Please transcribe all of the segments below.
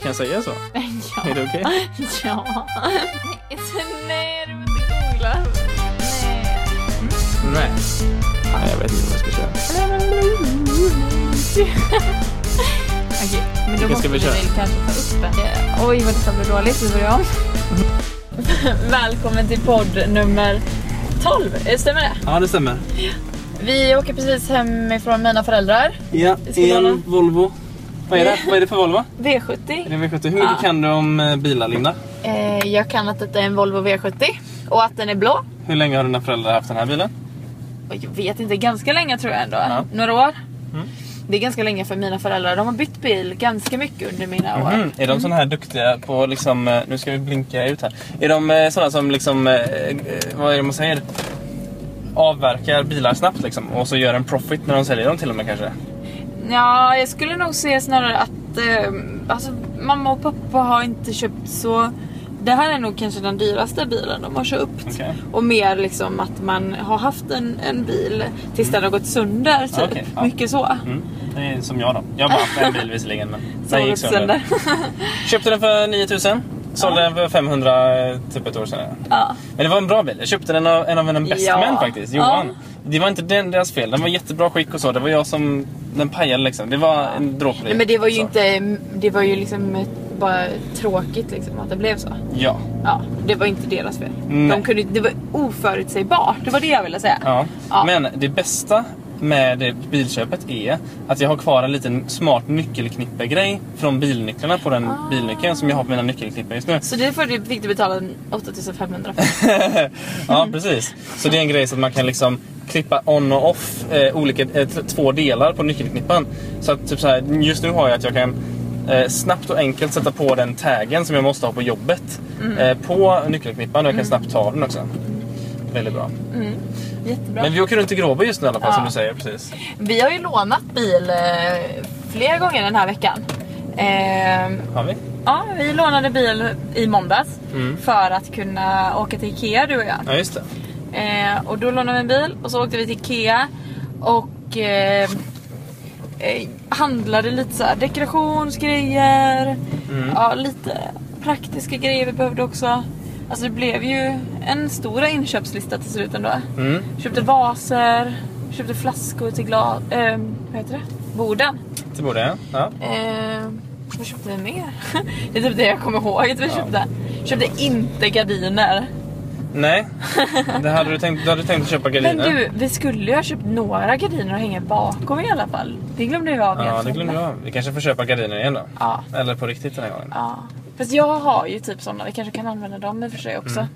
Kan jag säga så? Ja. Är det okej? Ja. Nej, du inte googla. Nej. Nej. Nej, jag vet inte vad jag ska köra. Okej, men då måste vi väl kanske ta upp en. Oj, vad detta blev dåligt. Vi börjar om. Välkommen till podd nummer 12. Eh, Stämmer det? Ja, det stämmer. Vi åker precis hemifrån mina föräldrar. Ja, en Volvo. Vad är det? Vad är det för Volvo? V70. Är det V70? Hur mycket Ja. kan du om eh, bilar, Linda? Eh, jag kan att detta är en Volvo V70 och att den är blå. Hur länge har dina föräldrar haft den här bilen? Jag vet inte, ganska länge tror jag ändå. Ja. Några år. Mm. Det är ganska länge för mina föräldrar. De har bytt bil ganska mycket under mina år. Mhm. Är de såna här duktiga på liksom, eh, nu ska vi blinka ut här. Är de såna som liksom, vad är det man säger? Avverkar bilar snabbt liksom och så gör en profit när de säljer dem till och med kanske? Ja, jag skulle nog säga snarare att eh, alltså, mamma och pappa har inte köpt så... Det här är nog kanske den dyraste bilen de har köpt. Okej. Och mer liksom att man har haft en, en bil tills den har gått sönder. Typ. Okej, ja. Mycket så. Mm. Det är som jag då. Jag har bara haft en bil visserligen men den gick sönder. sönder. Köpte den för 9000. Sålde Ja. den för 500 typ ett år sedan. ja. Men det var en bra bil. Jag köpte den av en av mina best Ja. män faktiskt, Johan. Det var inte den, deras fel. Den var jättebra skick och så. Det var jag som... Den pajade liksom. Det var en dråplig. Nej, men det var ju så. inte... Det var ju liksom bara tråkigt liksom att det blev så. Ja. Ja, det var inte deras fel. Nej. De kunde, det var oförutsägbart. Det var det jag ville säga. ja. Ja. Men det bästa med bilköpet är att jag har kvar en liten smart nyckelknippe-grej från bilnycklarna på den Ah. bilnyckeln som jag har på mina nyckelknippor just nu. Så det får du, fick du betala 8500 för. ja, precis. Så det är en grej så att man kan liksom klippa on och off eh, olika, eh, två delar på nyckelknippan. Så att typ så här, just nu har jag att jag kan eh, snabbt och enkelt sätta på den taggen som jag måste ha på jobbet Mm. eh, på nyckelknippan och jag kan snabbt ta den också. Väldigt bra. Jättebra. Men vi åker runt i Gråbo just nu i alla fall Ja. som du säger. precis. Vi har ju lånat bil eh, flera gånger den här veckan. Eh, Har vi? ja, vi lånade bil i måndags Mm. för att kunna åka till Ikea du och jag. Ja, just det. Eh, och då lånade vi en bil och så åkte vi till Ikea och eh, eh, handlade lite så här dekorationsgrejer. Mm. Ja, lite praktiska grejer vi behövde också. Alltså det blev ju en stor inköpslista till slut ändå. Mm. Köpte vaser, köpte flaskor till glas... Eh, vad heter det? Borden. Det borde jag. Ja. Eh, vad köpte vi mer? det är typ det jag kommer ihåg att vi Ja. köpte. Köpte inte gardiner. Nej, det hade du tänkt, du hade tänkt att köpa gardiner. Men du, vi skulle ju ha köpt några gardiner att hänga bakom i alla fall. Det glömde vi av Ja, det glömde jag. Vi kanske får köpa gardiner igen då. Ja. Eller på riktigt den här gången. Ja. Fast jag har ju typ sådana, vi kanske kan använda dem i och för sig också.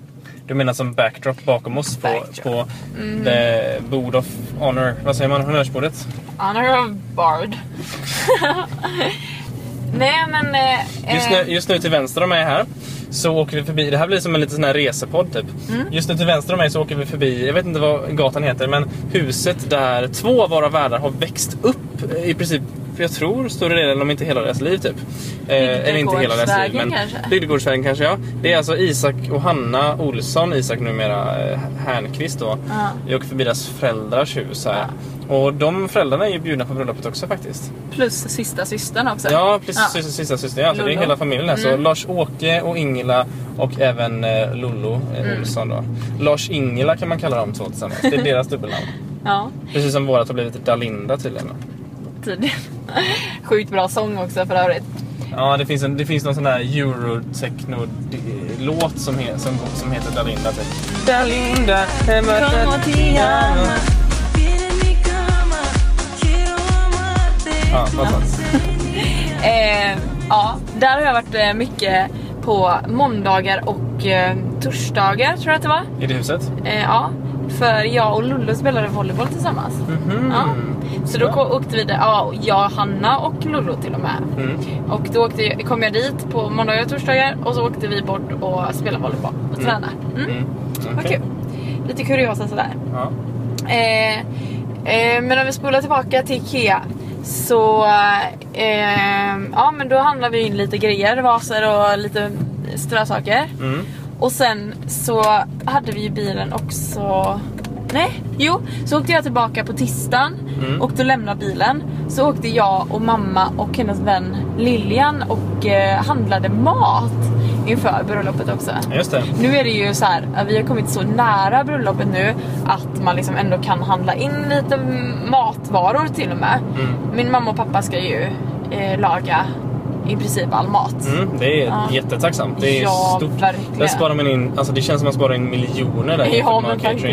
Du menar som backdrop bakom oss på, Backdrop. på Mm. the board of honor. Vad säger man? Honnörsbordet? Honor of Bard. Nej men... Eh, Just eh, nu, just nu till vänster om mig här så åker vi förbi, det här blir som en liten sån här resepodd typ. Mm. Just nu till vänster om mig så åker vi förbi, jag vet inte vad gatan heter, men huset där två av våra värdar har växt upp i princip, för jag tror större delen, om inte hela deras liv typ. Eh, eller inte hela deras liv, men kanske? Bygdegårdsvägen kanske ja. Det är alltså Isak och Hanna Olsson, Isak numera eh, Härnqvist då. Ja. Åker förbi deras föräldrars hus här. Och de föräldrarna är ju bjudna på bröllopet också faktiskt. Plus sista systern också. Ja, precis. Ja. Sista, sista syster. Ja, så det är hela familjen här. Så Mm. Lars-Åke och Ingela och även eh, Lollo eh, Mm. Olsson då. Lars-Ingela kan man kalla dem två tillsammans. Det är deras dubbelnamn. Ja, Precis som vårat har blivit Dalinda tydligen. Tydligen. Sjukt bra sång också för övrigt. Ja, det finns, en, det finns någon sån här eurotechno-låt som, he, som, som heter Dalinda typ. Dalinda. Ja, vad. Eh, ja, där har jag varit eh, mycket på måndagar och eh, torsdagar tror jag att det var. I det huset? Eh, ja, för jag och Lollo spelade volleyboll tillsammans. Mhm. Ja. Så då ko- åkte vi där, ja, jag, Hanna och Lollo till och med. Mm. Och då åkte, kom jag dit på måndagar och torsdagar och så åkte vi bort och spelade volleyboll och tränade. Mm. Mm. Vad Okej. kul. Lite kuriosa sådär. Ja. Eh, eh, men om vi spolar tillbaka till Ikea så eh, ja men då handlar vi in lite grejer, vaser och lite strösaker. Mm. Och sen så hade vi ju bilen också Nej, jo. Så åkte jag tillbaka på tisdagen Mm. och då lämnade bilen. Så åkte jag och mamma och hennes vän Lilian och eh, handlade mat inför bröllopet också. Just det. Nu är det ju så här, att vi har kommit så nära bröllopet nu att man liksom ändå kan handla in lite matvaror till och med. Mm. Min mamma och pappa ska ju eh, laga i princip all mat. Mm, det är Ja. jättetacksamt. Det är Ja, stort. verkligen. Där sparar man in, alltså det känns som att man sparar in miljoner där Ja, men faktiskt.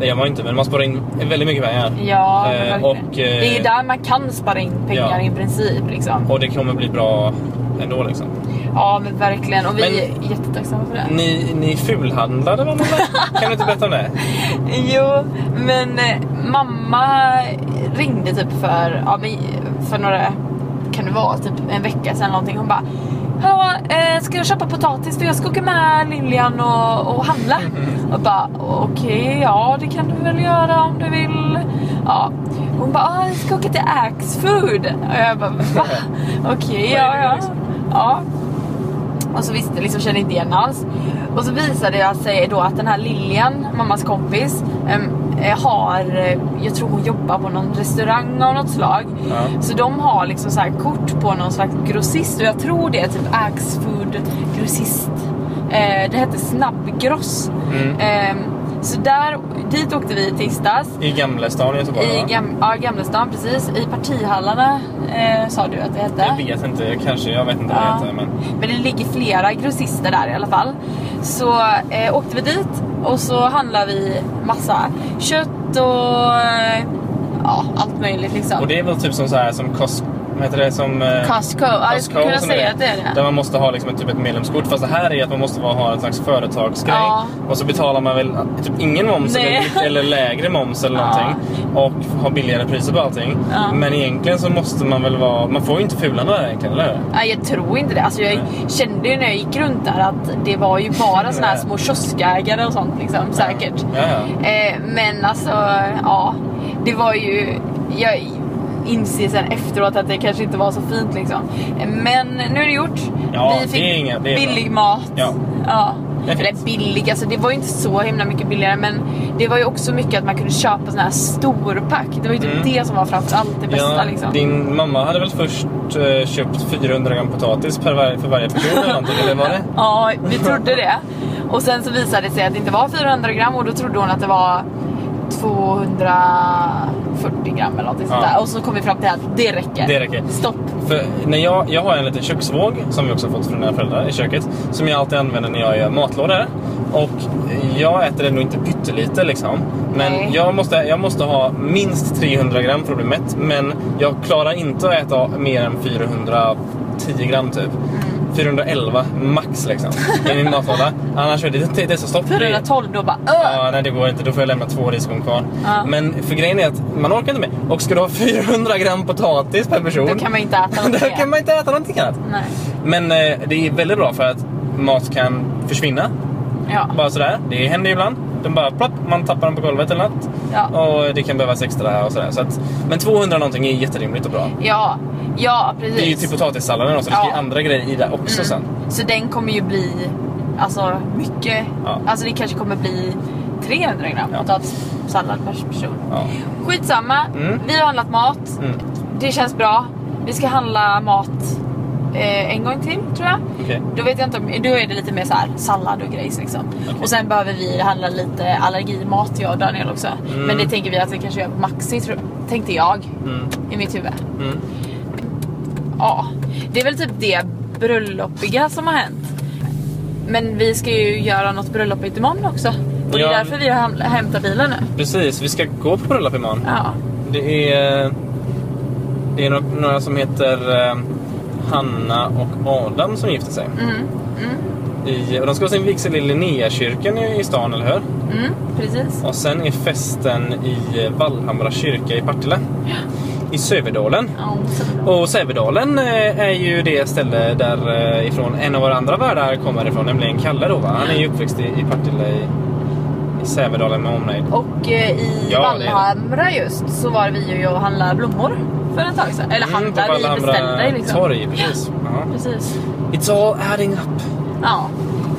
Det gör man inte, men man sparar in väldigt mycket pengar. Ja, Eh, och, eh, det är ju där man kan spara in pengar ja. i princip. Liksom. Och det kommer bli bra ändå liksom. Ja men verkligen och vi Men- är jättetacksamma för det. Ni, ni fulhandlade väl? Kan du inte berätta om det? Jo, men eh, mamma ringde typ för, ja, för några, kan det vara, typ en vecka sedan någonting. Hon bara Hallå, eh, ska jag köpa potatis för jag ska åka med Lilian och, och handla? Och bara okej, ja det kan du väl göra om du vill. Ja. Hon bara, ah, jag ska åka till Axfood. Och jag bara, va? Okej, är ja ja. liksom? ja. Och så visste liksom, kände inte igen alls. Och så visade det sig då att den här Lilian, mammas kompis, eh, har, eh, jag tror hon jobbar på någon restaurang av något slag. Ja. Så de har liksom så här kort på någon slags grossist och jag tror det är typ Axfood grossist. Eh, det hette Snabbgross. Mm. Ehm, så där, dit åkte vi i tisdags. I Gamlestan i Göteborg I gam, ja, Gamlestan precis. I partihallarna eh, sa du att det hette. Jag vet inte, kanske. Jag vet inte vad det Ja. heter. Men... Men det ligger flera grossister där i alla fall. Så eh, åkte vi dit och så handlar vi massa kött och eh, ja, allt möjligt liksom. Och det är väl typ som så här som Costco, vad heter det? Som, eh, Costco, ja, jag skulle kunna säga att det är det. Där man måste ha liksom ett, typ ett medlemskort. Fast det här är att man måste ha en slags företagsgrej. Ja. Och så betalar man väl typ ingen moms Nej. eller, eller lägre moms eller Ja. någonting. Och har billigare priser på allting. Ja. Men egentligen så måste man väl vara... Man får ju inte fulhandla där egentligen, eller? Nej, jag tror inte det. Alltså, jag kände ju när jag gick runt där att det var ju bara såna här Nej. små kioskägare och sånt liksom, säkert. Eh, men alltså, ja. Det var ju... Jag inser sen efteråt att det kanske inte var så fint liksom. Men nu är det gjort. Ja, Vi fick det är inga- det är bra. billig mat. Ja. ja. Eller billig, alltså det var ju inte så himla mycket billigare men det var ju också mycket att man kunde köpa sån här storpack. Det var ju typ Mm. det som var framförallt det bästa Ja, liksom. Din mamma hade väl först eh, köpt 400 gram potatis per var- för varje person eller någonting, eller var det? Ja, vi trodde det. Och sen så visade det sig att det inte var 400 gram och då trodde hon att det var 240 gram eller sånt Ja. där. Och så kom vi fram till att det räcker. Det räcker. Stopp. För när jag, jag har en liten köksvåg som vi också fått från mina föräldrar i köket. Som jag alltid använder när jag gör matlådor. Och jag äter ändå inte pyttelite liksom. Men Nej. jag måste, jag måste ha minst 300 gram för att bli mätt. Men jag klarar inte att äta mer än 410 gram typ. Mm. 411 max liksom. I min matlåda. Annars är det, är så stopp. Det- 412 då bara öh! Ja, nej det går inte. Då får jag lämna två riskorn kvar. Ja. Men för grejen är att man orkar inte med. Och ska du ha 400 gram potatis per person. Då kan man inte äta något Då kan man inte äta någonting annat. Nej. Men eh, det är väldigt bra för att mat kan försvinna. Ja. Bara sådär. Det händer ju ibland. Den bara plopp, man tappar den på golvet eller något. Ja. Och det kan behövas extra här och sådär. Så att, men 200 någonting är jätterimligt och bra. Ja, ja precis. Det är ju till potatissalladen också. Det ska Ja. ju andra grejer i där också sen. Så den kommer ju bli alltså mycket. Ja. Alltså det kanske kommer bli 300 gram Ja. potatissallad per person. Ja. Skitsamma. Mm. Vi har handlat mat. Mm. Det känns bra. Vi ska handla mat eh, en gång till tror jag. Okej. Då vet jag inte om, då är det lite mer så här sallad och grejs liksom. Okej. Och sen behöver vi handla lite allergimat jag och Daniel också. Mm. Men det tänker vi att vi kanske gör på Maxi tror, tänkte jag Mm. i mitt huvud. Mm. Ja, det är väl typ det bröllopiga som har hänt. Men vi ska ju göra något bröllopigt imorgon också. Och det Ja. är därför vi har häm- hämtat bilen nu. Precis, vi ska gå på bröllop imorgon. Ja. Det är, det är några, några som heter eh, Hanna och Adam som gifter sig. Mm. Mm. I, och de ska ha sin vigsel i Linnéakyrkan i, i stan, eller hur? Mm. Precis. Och sen är festen i Vallhamra kyrka i Partille. I Söverdalen. Ja. Och Sävedalen eh, är ju det ställe där eh, ifrån en av våra andra värdar kommer ifrån, nämligen Kalle då va? Han är ju uppväxt i, i Partille i, i Sävedalen med omnejd. Och eh, i Ja. Vallhamra just så var vi ju och handlade blommor för ett tag sedan. Eller Mm, på handlade, vi beställde liksom. torg, precis. Ja. Precis. It's all adding up. Ja.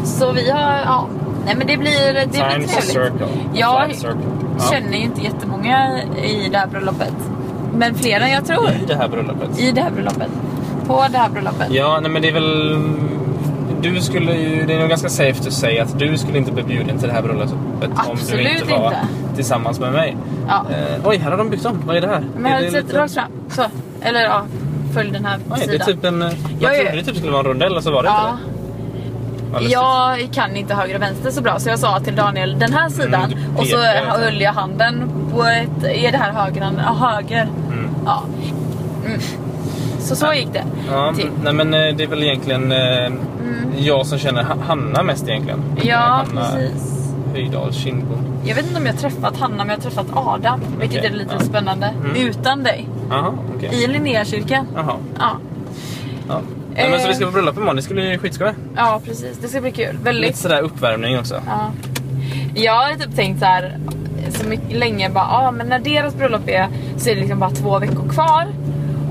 Så vi har, ja. Nej men det blir, det blir Times trevligt. circle. A Ja, flat circle. Ja. känner ju inte jättemånga i det här bröllopet. Men fler än jag tror. I det här bröllopet. I det här bröllopet. På det här bröllopet. Ja, nej men det är väl... Du skulle ju... Det är nog ganska safe att säga att du skulle inte bli bjuden till det här bröllopet om du Absolut inte var inte. Tillsammans med mig. Ja. Eh, oj, här har de byggt om. Vad är det här? Men är har det sett lite- rakt fram? Så. Eller ja, följ den här Oj, det är sidan. typ en... Jag Jag är- trodde det typ skulle vara en rondell och så var det Ja. inte det. Jag kan inte höger och vänster så bra så jag sa till Daniel den här sidan Mm, och så pekar. höll jag handen på ett, är det här höger? Ja, höger. Mm. Ja. Mm. Så så gick det. Ja, till. nej men eh, det är väl egentligen eh, jag som känner Ha- Hanna mest egentligen. Mm. Ja, Hanna precis. Höjdahl Kindbom. Jag vet inte om jag har träffat Hanna men jag har träffat Adam. Vilket Okej, är lite ja. spännande. Mm. Utan dig. Jaha, okej. I Linnéakyrkan. Jaha. Ja. Ja. Nej, men så vi ska på bröllop imorgon, det skulle bli skitskoj. ja, precis. Det ska bli kul. Lite Väldigt. sådär uppvärmning också. Ja. Jag har typ tänkt så här så mycket länge bara, ah, men när deras bröllop är så är det liksom bara två veckor kvar.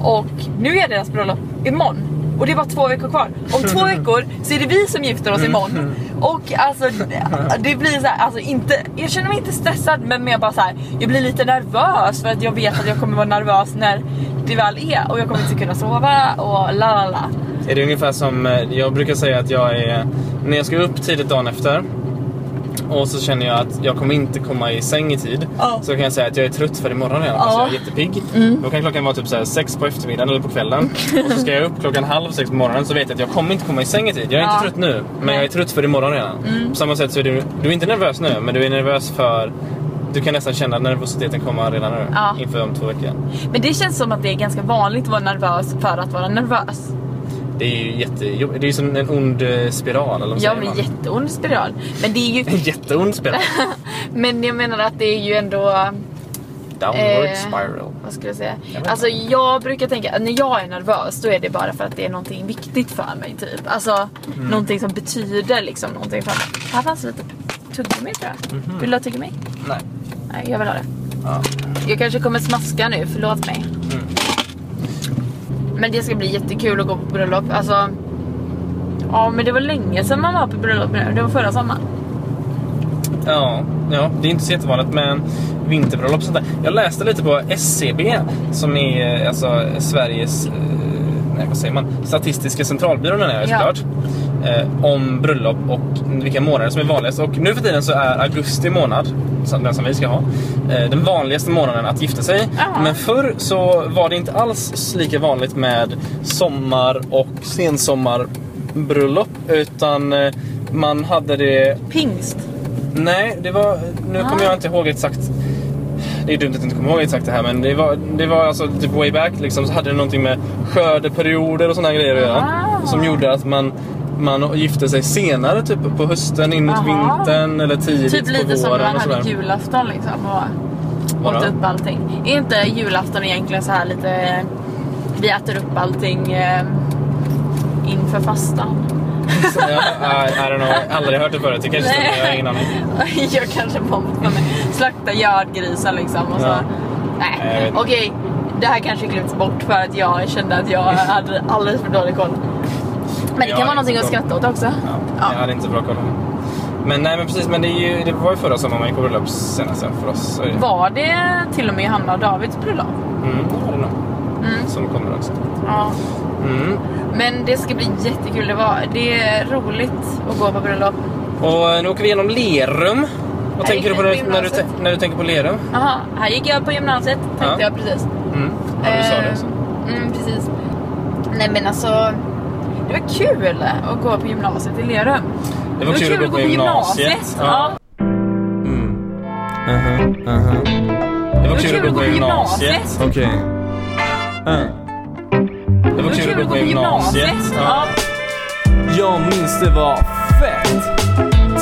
Och nu är deras bröllop imorgon. Och det är bara två veckor kvar. Om två veckor så är det vi som gifter oss imorgon. Och alltså det blir så här, alltså inte, jag känner mig inte stressad men mer bara så här, jag blir lite nervös för att jag vet att jag kommer vara nervös när det väl är och jag kommer inte kunna sova och la la la. Är det ungefär som, eh, jag brukar säga att jag är, när jag ska upp tidigt dagen efter och så känner jag att jag kommer inte komma i säng i tid. Ja. Så kan jag säga att jag är trött för imorgon redan, Ja. jag är jättepigg. Då kan klockan vara typ så här sex på eftermiddagen eller på kvällen. och så ska jag upp klockan halv sex på morgonen så vet jag att jag kommer inte komma i säng i tid. Jag är inte trött nu, men jag är trött för imorgon redan. På samma sätt så är du, du är inte nervös nu, men du är nervös för du kan nästan känna nervositeten kommer redan nu, Ja. inför om två veckor. Men det känns som att det är ganska vanligt att vara nervös för att vara nervös. Det är ju jättejobbigt. Det är ju som en ond eh, spiral, eller vad Ja men jätteond spiral. Men det är ju... En jätteond spiral. Men jag menar att det är ju ändå... Downward Eh, spiral. Vad skulle jag säga? Jag alltså jag brukar tänka att när jag är nervös då är det bara för att det är någonting viktigt för mig typ. Alltså Mm. någonting som betyder liksom någonting för mig. Här fanns lite tuggummi tror jag. Mhm. Vill du ha tuggummi? Nej. Nej jag vill ha det. Ja. Jag kanske kommer smaska nu, förlåt mig. Men det ska bli jättekul att gå på bröllop. Alltså, ja men det var länge sedan man var på bröllop nu. Det var förra sommaren. Ja, ja, det är inte så jättevanligt med vinterbröllop och sånt där. Jag läste lite på SCB som är eh, alltså Sveriges, eh, nej vad säger man, Statistiska centralbyrån är det Ja. såklart. Eh, om bröllop och vilka månader som är vanligast. Och nu för tiden så är augusti månad, den som vi ska ha, eh, den vanligaste månaden att gifta sig. Ja. Men förr så var det inte alls lika vanligt med sommar och sensommarbröllop. Utan eh, man hade det Pingst. Nej, det var... Nu Ah. kommer jag inte ihåg exakt. Det är dumt att jag inte kommer ihåg exakt det här men det var, det var alltså typ way back liksom så hade det någonting med skördeperioder och här grejer att göra. Ah. Som gjorde att man, man gifte sig senare typ på hösten in mot Aha. vintern eller tidigt Typ på lite som våren man hade julafton liksom. Och åt upp allting. Är inte julafton egentligen så här lite... Vi äter upp allting eh, inför fastan? Så, ja, I, I don't know, jag har aldrig hört det förut. Det kanske stämmer, jag har ingen aning. jag kanske bombade mig. Slakta gördgrisar liksom och så. Ja. Nej, okej. Det här kanske klipps bort för att jag kände att jag hade alldeles för dålig koll. Men det kan vara någonting att koll. skratta åt också. Ja, Ja. Jag hade inte bra koll. Men nej men precis, men det, ju, det var ju förra sommaren man gick på bröllop senast för oss. Så. Var det till och med Hanna och Davids bröllop? Mm, det var det nog. Mm. Som kommer också. Ja. Mm. Men det ska bli jättekul. Det, var, det är roligt att gå på bröllop. Och nu åker vi genom Lerum. Vad tänker du på vi när, på när, du, när du tänker på Lerum? Jaha, här gick jag på gymnasiet tänkte Ja. jag precis. Mm. Ja, du sa det Eh, också. Mm, precis. Nej men alltså, det var kul att gå på gymnasiet i Lerum. Det var kul att gå på gymnasiet. Ja. Mm. Uh-huh, uh-huh. Det var kul att gå på gymnasiet. Okej. Uh. Det var kul att gå på gymnasiet. Ja. Jag minns det var fett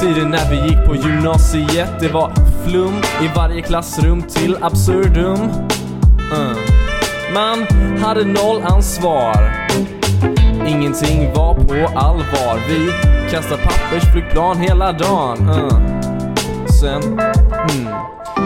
Tiden när vi gick på gymnasiet Det var flum i varje klassrum till absurdum uh. Man hade noll ansvar Ingenting var på allvar. Vi kastade pappersflygplan hela dagen. Uh. Sen, hmm.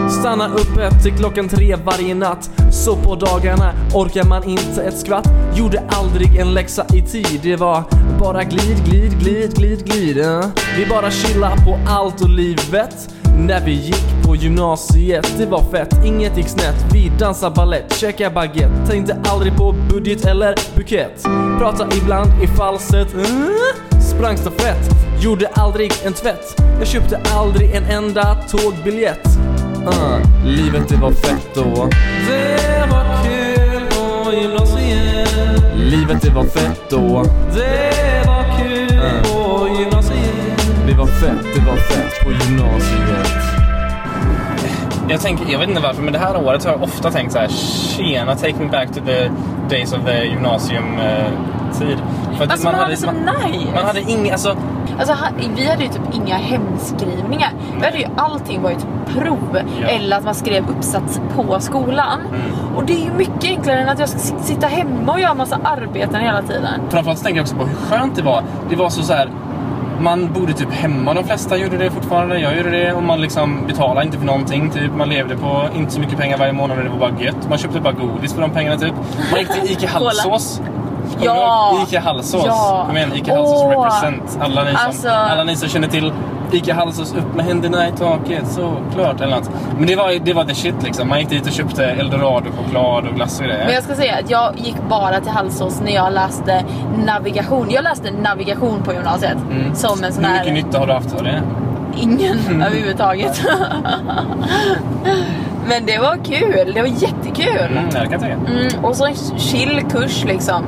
Stanna uppe till klockan tre varje natt. Så på dagarna orkar man inte ett skvatt. Gjorde aldrig en läxa i tid. Det var bara glid, glid, glid, glid, glid uh. Vi bara chilla på allt och livet. När vi gick på gymnasiet, det var fett, inget gick snett. Vi dansade ballett, käkade baguette. Tänkte aldrig på budget eller bukett. Pratade ibland i falsett mm? Sprang stafett, gjorde aldrig en tvätt. Jag köpte aldrig en enda tågbiljett. Uh, Livet det var fett då. Det var kul på gymnasiet. Livet det var fett då. Det var kul Det var fett, det var fett på gymnasiet Jag, tänker, jag vet inte varför, men det här året har jag ofta tänkt så här: Tjena, take me back to the days of the gymnasium-tid. För att Alltså man hade så nice. Man hade inga, alltså, Alltså, ha- vi hade ju typ inga hemskrivningar. Vi hade ju allting var ju typ prov Ja. eller att man skrev uppsats på skolan. Och det är ju mycket enklare än att jag ska sitta hemma och göra massa arbeten hela tiden. framförallt så tänker jag också på hur skönt det var. Det var så, så här. Man bodde typ hemma, de flesta gjorde det fortfarande. Jag gjorde det och man liksom betalade inte för någonting. Typ. Man levde på inte så mycket pengar varje månad och det var bara gött. Man köpte bara godis för de pengarna typ. Man gick till Ica Halsås. Ja. Ica Halsås. Ja. Kom igen, Ica Halsås Åh. represent. Alla ni, som, Alltså. alla ni som känner till Ica Halsås, upp med händerna i taket, såklart. Eller något. Men det var, det var the shit liksom. Man gick dit och köpte eldorado-choklad och glass och grejer. Men jag ska säga att jag gick bara till Halsås när jag läste navigation. Jag läste navigation på gymnasiet. Mm. Som en sån Hur här... mycket nytta har du haft av det? Ingen överhuvudtaget. Men det var kul. Det var jättekul. Mm, jag kan tänka. Mm, och så en chill kurs liksom.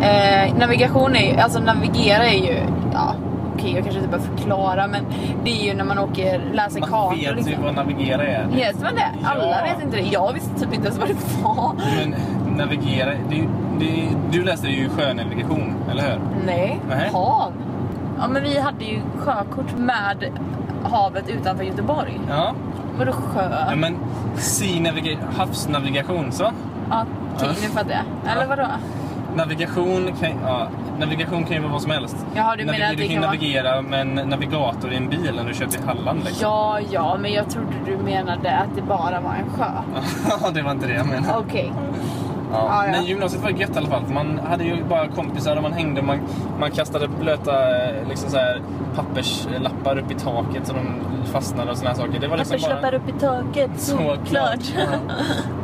Eh, navigation är ju, alltså navigera är ju, okej jag kanske inte behöver förklara men det är ju när man åker, läser Man kartor vet ju liksom. vad navigera är. Vet man det? Alla Ja. vet inte det. Jag visste typ inte ens vad det var. Men navigera, det, det, du läste ju sjönavigation, eller hur? Nej, Nej. hav. Ja men vi hade ju sjökort med havet utanför Göteborg. Ja. Vadå sjö? ja men sea naviga- havsnavigation så. Ja, Ja. nu fattar jag. Eller vadå? Navigation kan, ja, navigation kan ju vara vad som helst. Jaha, du menar Navi- att du det kan kan vara- navigera med en navigator i en bil när du kör till Halland liksom. Ja, ja, men jag trodde du menade att det bara var en sjö. Ja, det var inte det jag menade. Okej. Ja. Ja, ja. Men gymnasiet var gött i alla fall. Man hade ju bara kompisar och man hängde och man, man kastade blöta liksom så här, papperslappar upp i taket så de fastnade och såna här saker. Det var liksom bara... upp i taket, Såklart. Ja.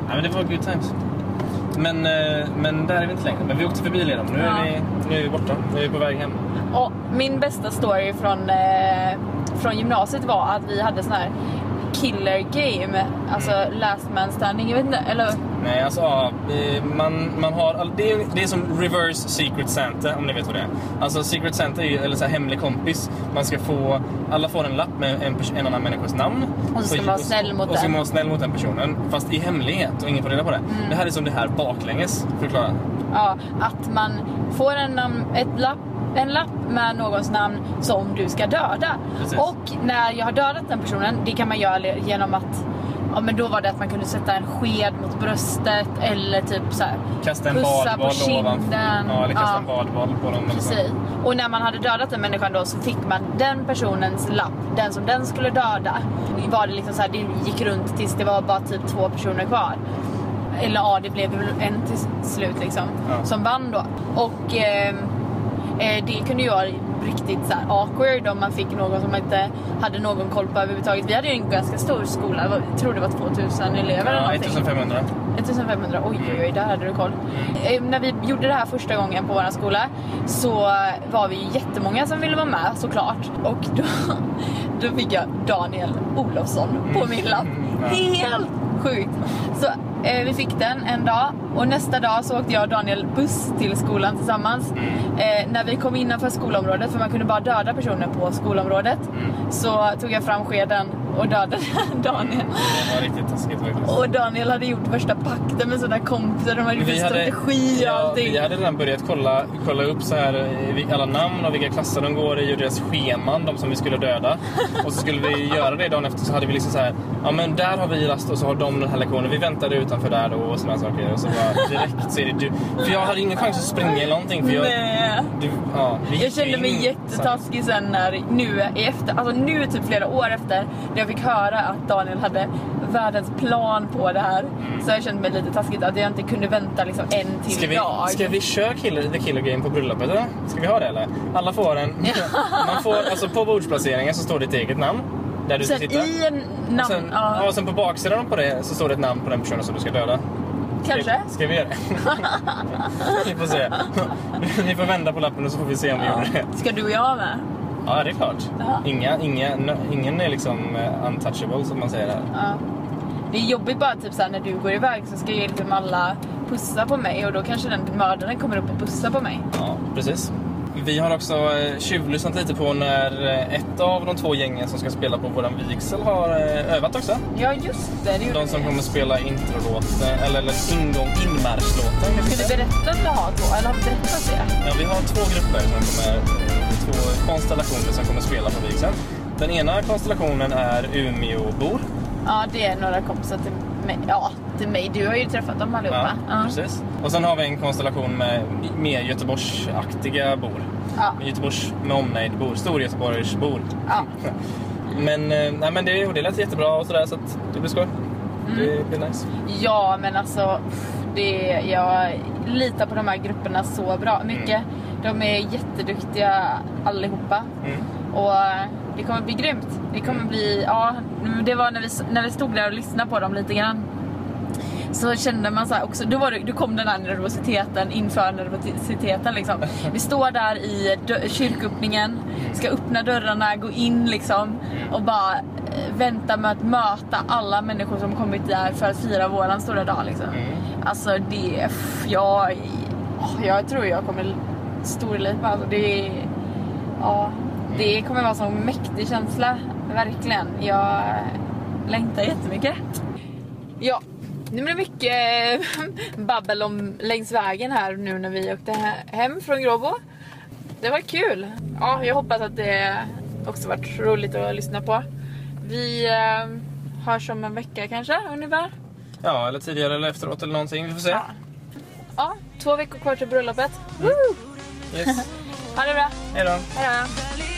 ja, men det var good times. Men, eh, men där är vi inte längre. Men vi åkte förbi Lerum. Nu, Ja. är vi, nu är vi borta. Nu är vi på väg hem. Och min bästa story från, eh, från gymnasiet var att vi hade sån här killer game, alltså last man standing, jag vet inte, eller Nej, alltså ja, man, man har... Det är, det är som reverse secret Santa, om ni vet vad det är. Alltså secret Santa är ju, eller så här hemlig kompis. Man ska få... Alla får en lapp med en, en annan människas namn. Och så ska man vara snäll mot Och så ska den. man vara snäll mot den personen. Fast i hemlighet och ingen får reda på det. Mm. Det här är som det här baklänges. Förklara. ja, att man får en, ett lapp, en lapp med någons namn som du ska döda. Precis. Och när jag har dödat den personen, det kan man göra genom att Ja men då var det att man kunde sätta en sked mot bröstet eller typ så här, Kasta en pussa på kinden. Ja, eller kasta Ja. en badboll på dem. så. Precis. Och när man hade dödat den människan då så fick man den personens lapp, den som den skulle döda. Var det liksom så här, det gick runt tills det var bara typ två personer kvar. Eller ja, det blev en till slut liksom. Ja. Som vann då. Och ehm, eh, det kunde vara riktigt så awkward om man fick någon som inte hade någon koll på överhuvudtaget. Vi hade ju en ganska stor skola, jag tror det var 2000 elever eller Ja, någonting. 1500. 1500, oj oj oj, där hade du koll. Eh, när vi gjorde det här första gången på vår skola så var vi jättemånga som ville vara med såklart. Och då, då fick jag Daniel Olofsson på min lapp. Ja. Helt sjukt. Så eh, vi fick den en dag och nästa dag så åkte jag och Daniel buss till skolan tillsammans. Eh, när vi kom innanför skolområdet, för man kunde bara döda personer på skolområdet, så tog jag fram skeden och dödade Daniel. Det var riktigt taskigt faktiskt. Och Daniel hade gjort värsta pakten med sina kompisar. De hade gjort hade, strategi och ja, allting. vi hade redan börjat kolla, kolla upp så här, eh, alla namn och vilka klasser de går i och deras scheman, de som vi skulle döda. Och så skulle vi göra det dagen efter så hade vi liksom så här, ja men där har vi rast och så har de den här lektionen. Vi väntade utanför där då och sådana saker. Och så bara direkt det du. För jag hade ingen chans att springa eller någonting. För jag, Nej. du, ja, Jag kände in mig här. jättetaskig sen när, nu i efter, alltså nu typ flera år efter, när jag fick höra att Daniel hade världens plan på det här. Så jag kände mig lite taskigt att jag inte kunde vänta liksom en till Ska vi, dag. ska vi köra killer, The Killer Game på bröllopet eller? Ska vi ha det eller? Alla får en... Man får, alltså på bordsplaceringen så står ditt eget namn. Där du ska Sen sitta. i en namn... Och sen, ja, och sen på baksidan på det så står det ett namn på den personen som du ska döda. kanske. Ska vi göra det? vi får se. Ni får vända på lappen och så får vi se om vi Ja. gjorde det. Ska du och jag med? Ja, det är klart. Ja. Inga, inga, no- ingen är liksom eh, untouchable som man säger här. Ja. Det är jobbigt bara typ såhär när du går iväg så ska ju liksom alla pussa på mig och då kanske den mördaren kommer upp och pussar på mig. Ja, precis. Vi har också eh, tjuvlyssnat lite på när eh, ett av de två gängen som ska spela på våran vigsel har eh, övat också. Ja just det, det De som vi. kommer spela introlåten, eller, eller ingång, inmarschlåten. Ska säga. berätta att vi har två? Eller har vi berättat det? Ja, vi har två grupper som kommer, två konstellationer som kommer spela på vigseln. Den ena konstellationen är Umeåbor. Ja det är några kompisar till mig. Ja, till mig. Du har ju träffat dem allihopa. Ja. precis. Och sen har vi en konstellation med mer Göteborgsaktiga bor. Ja. Göteborgs med omnejd bor, Storgöteborgsbor. Ja. Men, eh, nej, men det, det lät jättebra och sådär så det blir skoj. Mm. Det blir nice. ja men alltså det, jag litar på de här grupperna så bra. Mycket. De är jätteduktiga allihopa. Mm. Och det kommer bli grymt. Det kommer bli, ja, det var när vi, när vi stod där och lyssnade på dem lite grann. Så kände man så här också, då, var det, då kom den här nervositeten inför nervositeten liksom. Vi står där i kyrköppningen, ska öppna dörrarna, gå in liksom och bara eh, vänta med att möta alla människor som kommit där för att fira våran stora dag liksom. Mm. Alltså det, jag, jag tror jag kommer storlipa. Alltså det, ja, det kommer vara en sån mäktig känsla. Verkligen. Jag längtar jättemycket. Ja, det blev mycket babbel om längs vägen här nu när vi åkte he- hem från Gråbo. Det var kul. Ja, jag hoppas att det också varit roligt att lyssna på. Vi eh, hörs om en vecka kanske ungefär. Ja, eller tidigare eller efteråt eller någonting. Vi får se. Ja. Ja, två veckor kvar till bröllopet. Woo! Yes. Ha det bra. Hej då. Hej då.